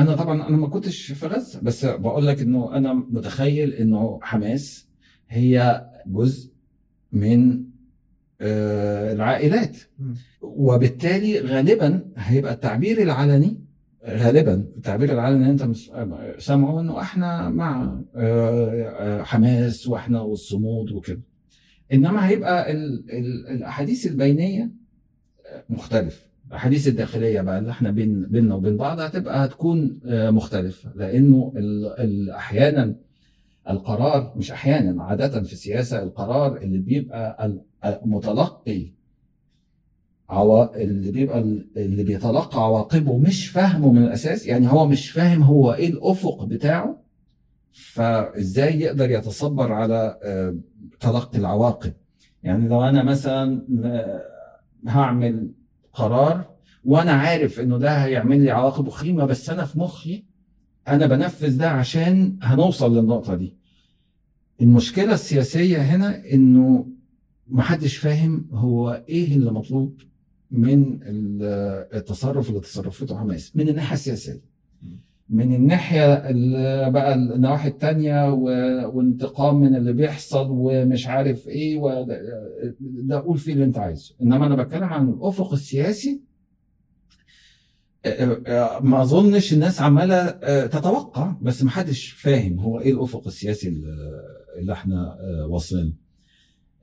أنا طبعا أنا ما كنتش في غزة بس بقول لك إنه أنا متخيل إنه حماس هي جزء من آه، العائلات. وبالتالي غالبا هيبقى التعبير العلني غالبا التعبير العلني أنت سامعه إنه إحنا مع آه، حماس وإحنا والصمود وكده. إنما هيبقى ال- ال- الأحاديث البينية مختلف. الاحاديث الداخلية بقى اللي إحنا بين بيننا وبين بعض هتبقى هتكون آه، مختلفة لأنه أحيانا القرار مش أحيانا عادة في السياسة القرار اللي بيبقى ال- المتلقي عوا... اللي بيبقى ال- اللي بيتلقى عواقبه مش فاهمه من الأساس يعني هو مش فاهم هو إيه الأفق بتاعه فإزاي يقدر يتصبر على آه، تلقي العواقب. يعني لو أنا مثلا آه، هعمل قرار وأنا عارف إنه ده هيعمل لي عواقب وخيمة بس أنا في مخي أنا بنفذ ده عشان هنوصل للنقطة دي. المشكلة السياسية هنا إنه محدش فاهم هو إيه اللي مطلوب من ال- التصرف اللي تصرفته حماس من الناحية السياسية. من الناحية ال- بقى النواحي التانية و- وانتقام من اللي بيحصل ومش عارف إيه ده قول فيه اللي أنت عايزه. إنما أنا بتكلم عن الأفق السياسي آه، آه، ما أظنش الناس عمالة آه، تتوقع بس ما حدش فاهم هو إيه الأفق السياسي اللي إحنا آه، واصلين.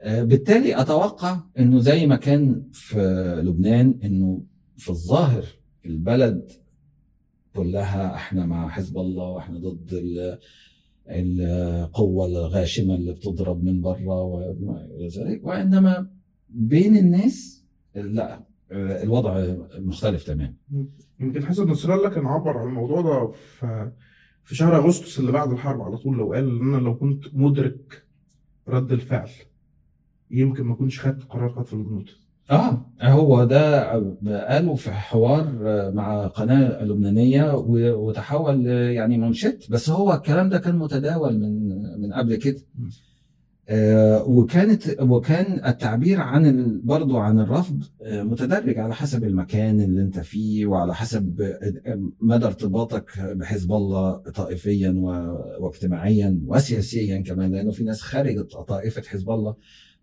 آه، بالتالي أتوقع إنه زي ما كان في لبنان إنه في الظاهر البلد كلها إحنا مع حزب الله وإحنا ضد ال- القوة الغاشمة اللي بتضرب من بره وما إلى ذلك. وإنما بين الناس لا الوضع مختلف تماما. يمكن حسن نصر الله كان عبر عن الموضوع ده في في شهر أغسطس اللي بعد الحرب على طول لو قال إن أنا لو كنت مدرك رد الفعل يمكن ما كنتش خدت قرار خطف الجنود آه هو ده قالوا في حوار مع قناة لبنانية و- وتحول يعني منشط. بس هو الكلام ده كان متداول من من قبل كده. آه، وكانت وكان التعبير عن ال- برضو عن الرفض آه، متدرج على حسب المكان اللي انت فيه وعلى حسب آه، مدى ارتباطك بحزب الله طائفيا و- واجتماعيا وسياسيا كمان. لأنه في ناس خارج طائفة حزب الله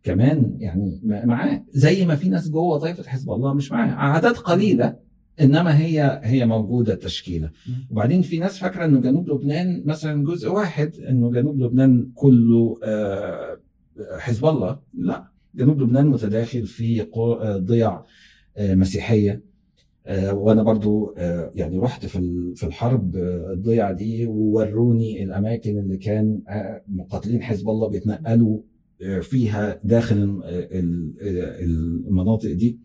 كمان يعني معاه. زي ما في ناس جوه طائفة حزب الله مش معاه اعداد قليلة إنما هي هي موجودة التشكيلة. وبعدين في ناس فاكرة إنه جنوب لبنان مثلا جزء واحد إنه جنوب لبنان كله آه، حزب الله. لا جنوب لبنان متداخل في آه، ضيع آه، مسيحية. وأنا برضو يعني رحت في في الحرب الضيعه دي ووروني الأماكن اللي كان مقاتلين حزب الله بيتنقلوا فيها داخل ال- ال- المناطق دي.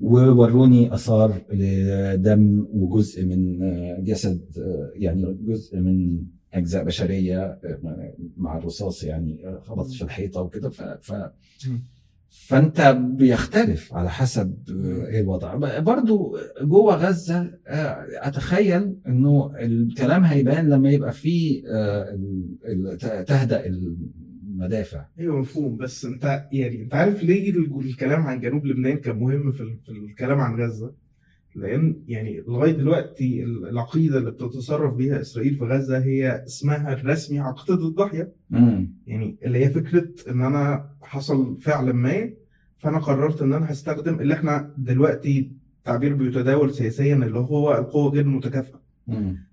ووروني آثار لدم وجزء من آه، جسد آه، يعني جزء من أجزاء بشرية آه، مع الرصاص يعني خبط في الحيطة وكده. ف, ف. فأنت بيختلف على حسب إيه الوضع. برضو جوه غزة أتخيل إنه الكلام هيبان لما يبقى فيه تهدأ المدافع أيوه مفهوم بس أنت يعني أنت عارف ليه ال- الكلام عن جنوب لبنان كان مهم في ال- في الكلام عن غزة؟ لأن يعني لغاية دلوقتي ال- العقيدة اللي بتتصرف بيها إسرائيل في غزة هي اسمها الرسمي عقيدة الضحية مم. يعني اللي هي فكرة إن أنا حصل فعل ما فأنا قررت إن أنا هستخدم اللي إحنا دلوقتي تعبير بيتداول سياسيا اللي هو القوة غير المتكافئه.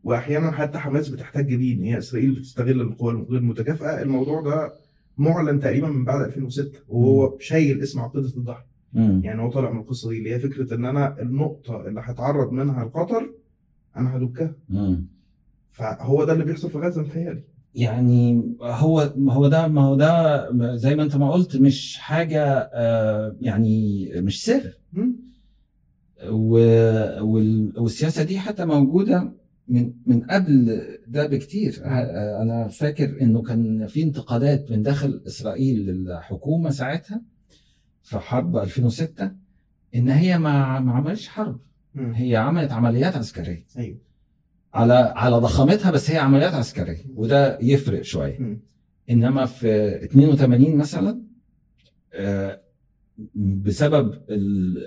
واحيانا حتى حماس بتحتاج بيه ان هي إسرائيل بتستغل القوى الغير المتكافئه الموضوع ده معلن تقريبا من بعد 2006 وهو شايل اسم عقيده الضحيه. يعني هو طالع من القصة دي اللي هي فكرة إن أنا النقطة اللي هتعرض منها الخطر أنا هدكها. فهو ده اللي بيحصل في غزة متهيألي. يعني هو ما هو ده ما هو ده زي ما أنت ما قلت مش حاجة آه، يعني مش سر. والسياسة دي حتى موجودة من من قبل ده بكتير. أنا فاكر إنه كان في انتقادات من داخل إسرائيل للحكومة ساعتها في حرب 2006 إن هي ما ما عملتش حرب. هي عملت عمليات عسكرية. أيوه. على على ضخامتها بس هي عمليات عسكرية وده يفرق شوية. إنما في 82 مثلا آه، بسبب ال-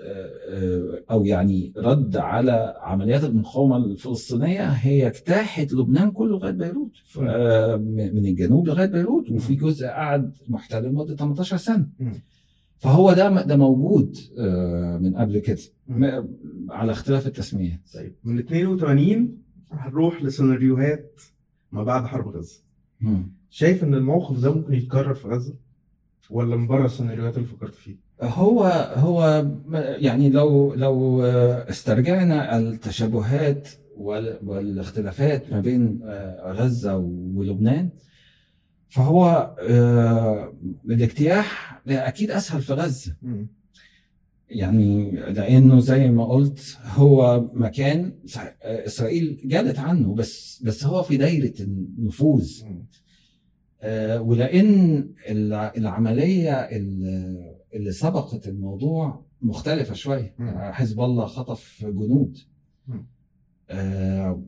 آه، أو يعني رد على عمليات المقاومة الفلسطينية هي اجتاحت لبنان كله لغاية بيروت. آه، من الجنوب لغاية بيروت وفي جزء قعد محتل لمدة 18 سنة. فهو ده ده موجود آه، من قبل كده. على اختلاف التسميات. طيب من 82 هنروح لسيناريوهات ما بعد حرب غزة. شايف إن الموقف ده ممكن يتكرر في غزة؟ ولا من بره السيناريوهات اللي فكرت فيها؟ هو هو يعني لو لو استرجعنا التشابهات وال- والاختلافات ما بين غزة ولبنان فهو آه، الاجتياح أكيد أسهل في غزة مم. يعني لأنه زي ما قلت هو مكان إسرائيل جالت عنه بس بس هو في دايرة النفوذ. آه، ولأن الع- العملية اللي سبقت الموضوع مختلفة شوية. آه، حزب الله خطف جنود. آه،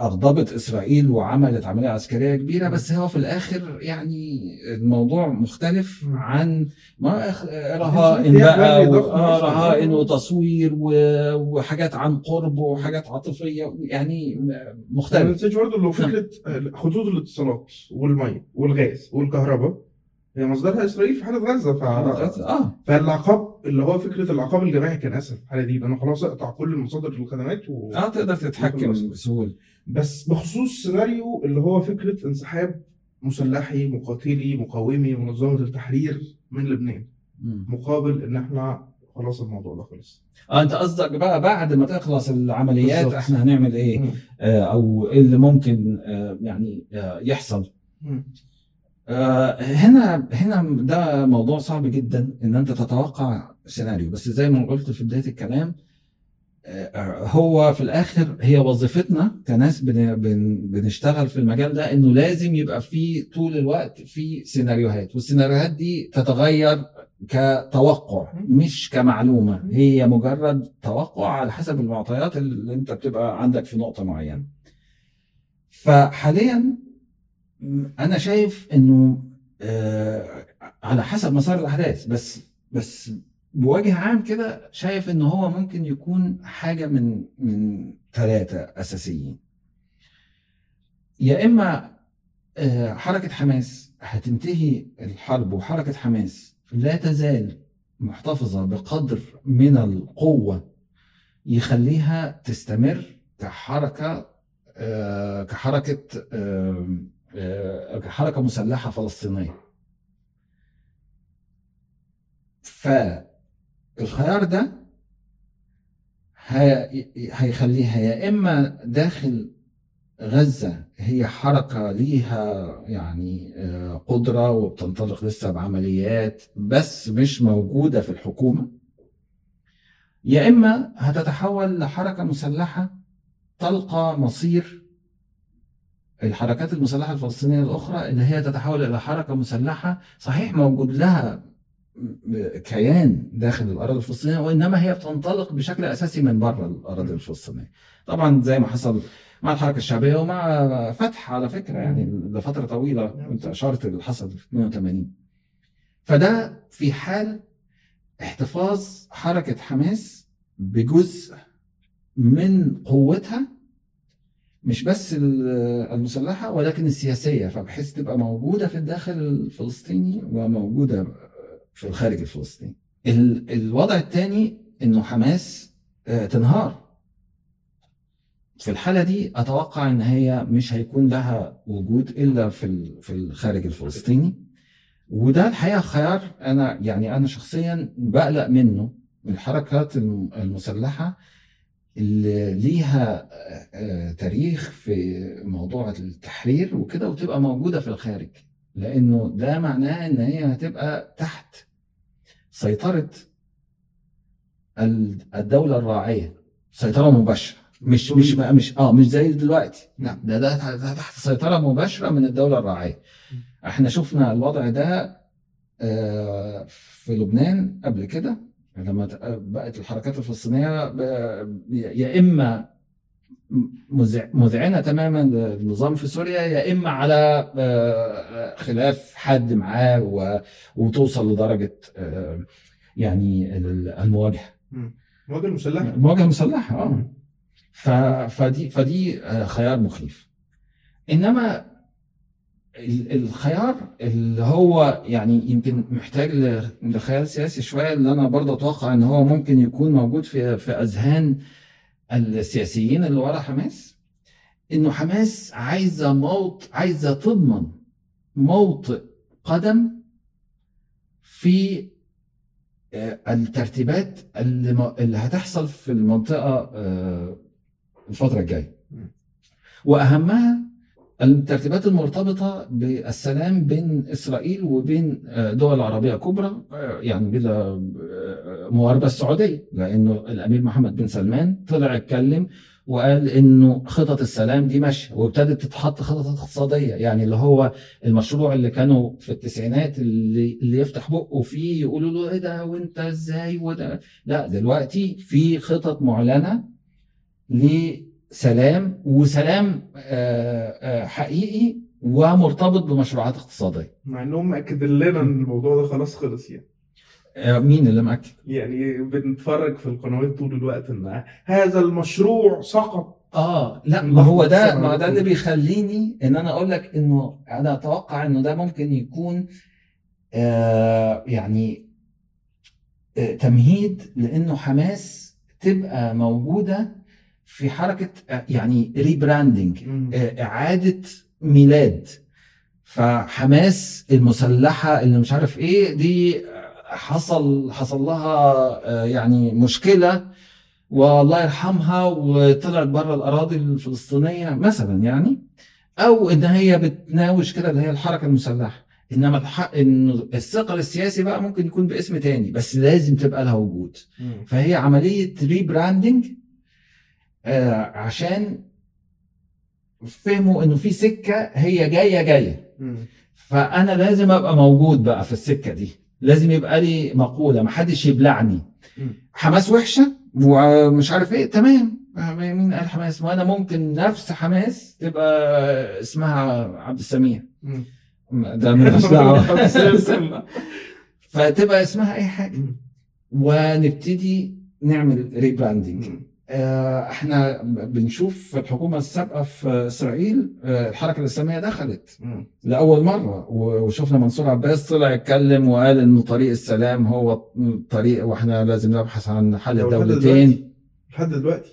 أغضبت إسرائيل وعملت عملية عسكرية كبيرة مم. بس هو في الآخر يعني الموضوع مختلف. عن ما رهائن بقى آه،. رهائن وتصوير وحاجات عن قرب وحاجات عاطفية يعني ما مختلف ننساش برضه لو فكرة خطوط الاتصالات والميه والغاز والكهرباء هي مصدرها إسرائيل في حالة غزة ف... آه فالعقاب اللي هو فكرة العقاب الجماعي كان أسهل في الحالة دي لأنه خلاص اقطع كل المصادر الخدمات و... آه تقدر تتحكم بسهولة بس بخصوص سيناريو اللي هو فكرة انسحاب مسلحي مقاتلي مقاومي منظمة التحرير من لبنان مم. مقابل إن إحنا خلاص الموضوع ده خلص آه أنت قصدك بقى بعد ما تخلص العمليات بالظبط. إحنا هنعمل إيه. آه أو إيه اللي ممكن آه يعني آه يحصل مم. آه هنا هنا ده موضوع صعب جدا إن أنت تتوقع سيناريو بس زي ما قلت في بداية الكلام آه هو في الآخر هي وظيفتنا كناس بن بن بنشتغل في المجال ده إنه لازم يبقى في طول الوقت في سيناريوهات والسيناريوهات دي تتغير كتوقع مش كمعلومة. هي مجرد توقع على حسب المعطيات اللي أنت بتبقى عندك في نقطة معينة. فحاليا أنا شايف إنه آه، على حسب مسار الأحداث بس بس بوجه عام كده شايف إن هو ممكن يكون حاجة من من ثلاثة أساسيين. يا إما آه، حركة حماس هتنتهي الحرب وحركة حماس لا تزال محتفظة بقدر من القوة يخليها تستمر كحركة آه، كحركة آه، آه، كحركه مسلحة فلسطينية. فالخيار ده هي- هيخليها يا إما داخل غزة هي حركة ليها يعني آه، قدرة وبتنطلق لسه بعمليات بس مش موجودة في الحكومة. يا إما هتتحول لحركة مسلحة تلقى مصير الحركات المسلحة الفلسطينية الأخرى اللي هي تتحول إلى حركة مسلحة صحيح موجود لها كيان داخل الأراضي الفلسطينية وإنما هي بتنطلق بشكل أساسي من بره الأراضي الفلسطينية. طبعا زي ما حصل مع الحركة الشعبية ومع فتح على فكرة يعني لفترة طويلة انت أشرت اللي حصل في 82 فده في حال احتفاظ حركة حماس بجزء من قوتها مش بس ال- المسلحة ولكن السياسية فبحيث تبقى موجودة في الداخل الفلسطيني وموجودة في الخارج الفلسطيني. ال- الوضع الثاني إنه حماس آه، تنهار. في الحالة دي أتوقع إن هي مش هيكون لها وجود إلا في في الخارج الفلسطيني وده الحقيقة خيار أنا يعني أنا شخصيا بقلق منه من الحركات الم- المسلحة اللي ليها آه، آه، تاريخ في موضوع التحرير وكده وتبقى موجودة في الخارج. لأنه ده معناه إن هي هتبقى تحت سيطرة ال- الدولة الراعية. سيطرة مباشرة. مش مش مش آه مش زي دلوقتي. لا ده ده تحت- ده تحت سيطرة مباشرة من الدولة الراعية. إحنا شفنا الوضع ده آه، في لبنان قبل كده. لما بقت الحركات الفلسطينية يا إما مذع- مذعنة تماما للنظام في سوريا يا إما على آه، خلاف حد معاه وتوصل لدرجة آه، يعني ال- المواجهة. المواجهة المسلحة. المواجهة المسلحة آه. فدي فدي آه، خيار مخيف. إنما الخيار اللي هو يعني يمكن محتاج لخيال سياسي شوية اللي أنا برضه أتوقع إن هو ممكن يكون موجود في في أذهان السياسيين اللي ورا حماس إنه حماس عايزة موط عايزة تضمن موطئ قدم في آه، الترتيبات اللي, هتحصل في المنطقة آه، الفترة الجاية. وأهمها الترتيبات المرتبطة بالسلام بين إسرائيل وبين آه، دول عربية كبرى آه، يعني بلا آه، مواربة السعوديه لأنه الأمير محمد بن سلمان طلع اتكلم وقال إنه خطط السلام دي ماشية وابتدت تتحط خطط اقتصادية يعني اللي هو المشروع اللي كانوا في التسعينات اللي, اللي يفتح بقه فيه يقولوا له إيه ده وأنت إزاي؟ وده لا دلوقتي في خطط معلنة لسلام وسلام آه، آه، حقيقي ومرتبط بمشروعات اقتصادية مع انهم مأكدين لنا إن الموضوع ده خلاص خلص يعني آه، مين اللي مأكد؟ يعني بنتفرج في القنوات طول الوقت إن هذا المشروع سقط آه لا ما هو ده ما ده اللي. بيخليني إن أنا أقول لك إنه أنا أتوقع إنه ده ممكن يكون آه يعني آه تمهيد لإنه حماس تبقى موجودة في حركة آه يعني ريبراندنج آه إعادة ميلاد. فحماس المسلحة اللي مش عارف إيه دي حصل حصل لها آه، يعني مشكلة والله يرحمها وطلعت بره الأراضي الفلسطينية مثلا يعني أو إن هي بتناوش كده اللي هي الحركة المسلحة. إنما الحق إن الثقل السياسي بقى ممكن يكون باسم تاني بس لازم تبقى لها وجود. فهي عملية ريبراندنج آه عشان فهموا إنه في سكة هي جاية جاية. فأنا لازم أبقى موجود بقى في السكة دي. لازم يبقى لي مقولة محدش يبلعني. حماس وحشة؟ ومش عارف إيه. تمام. مين قال حماس؟ ما أنا ممكن نفس حماس تبقى اسمها عبد السميع. ده مش دعوة. فتبقى اسمها أي حاجة. ونبتدي نعمل ريبراندنج. آه، إحنا بنشوف الحكومة السابقة في إسرائيل آه، الحركة الإسلامية دخلت. لأول مرة وشفنا منصور عباس طلع اتكلم وقال إنه طريق السلام هو طريق وإحنا لازم نبحث عن حل الدولتين. لحد دلوقتي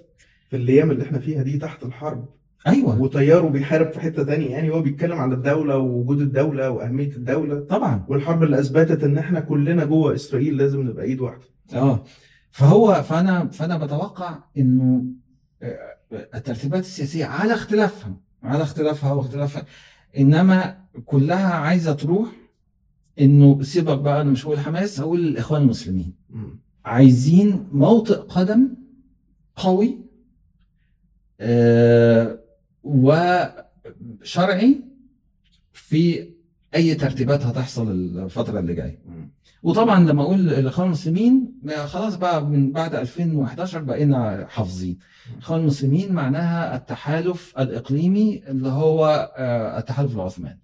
في الأيام اللي إحنا فيها دي تحت الحرب. أيوه. وطياره بيحارب في حتة تانية يعني هو بيتكلم على الدولة ووجود الدولة وأهمية الدولة. طبعا. والحرب اللي أثبتت إن إحنا كلنا جوه إسرائيل لازم نبقى إيد واحدة. آه. فهو فأنا فأنا بتوقع إنه آه، الترتيبات السياسية على اختلافها على اختلافها واختلافها إنما كلها عايزة تروح إنه سيبك بقى أنا مش هقول حماس هقول الإخوان المسلمين. عايزين موطئ قدم قوي آه، وشرعي في أي ترتيبات هتحصل الفترة اللي جاية. وطبعا لما أقول الاخوان المسلمين خلاص بقى من بعد 2011 بقينا حافظين. الاخوان المسلمين معناها التحالف الإقليمي اللي هو آه، التحالف العثماني.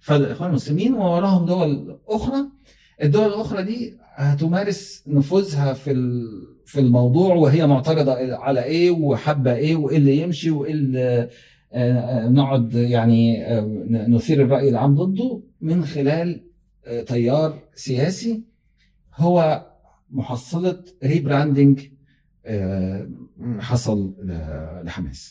فالاخوان المسلمين ووراهم دول أخرى. الدول الأخرى دي هتمارس نفوذها في في الموضوع وهي معترضة على إيه وحابة إيه وإيه اللي يمشي وإيه نقعد يعني آه، نثير الرأي العام ضده من خلال آه، تيار سياسي هو محصلة ريبراندنج آه،. حصل لحماس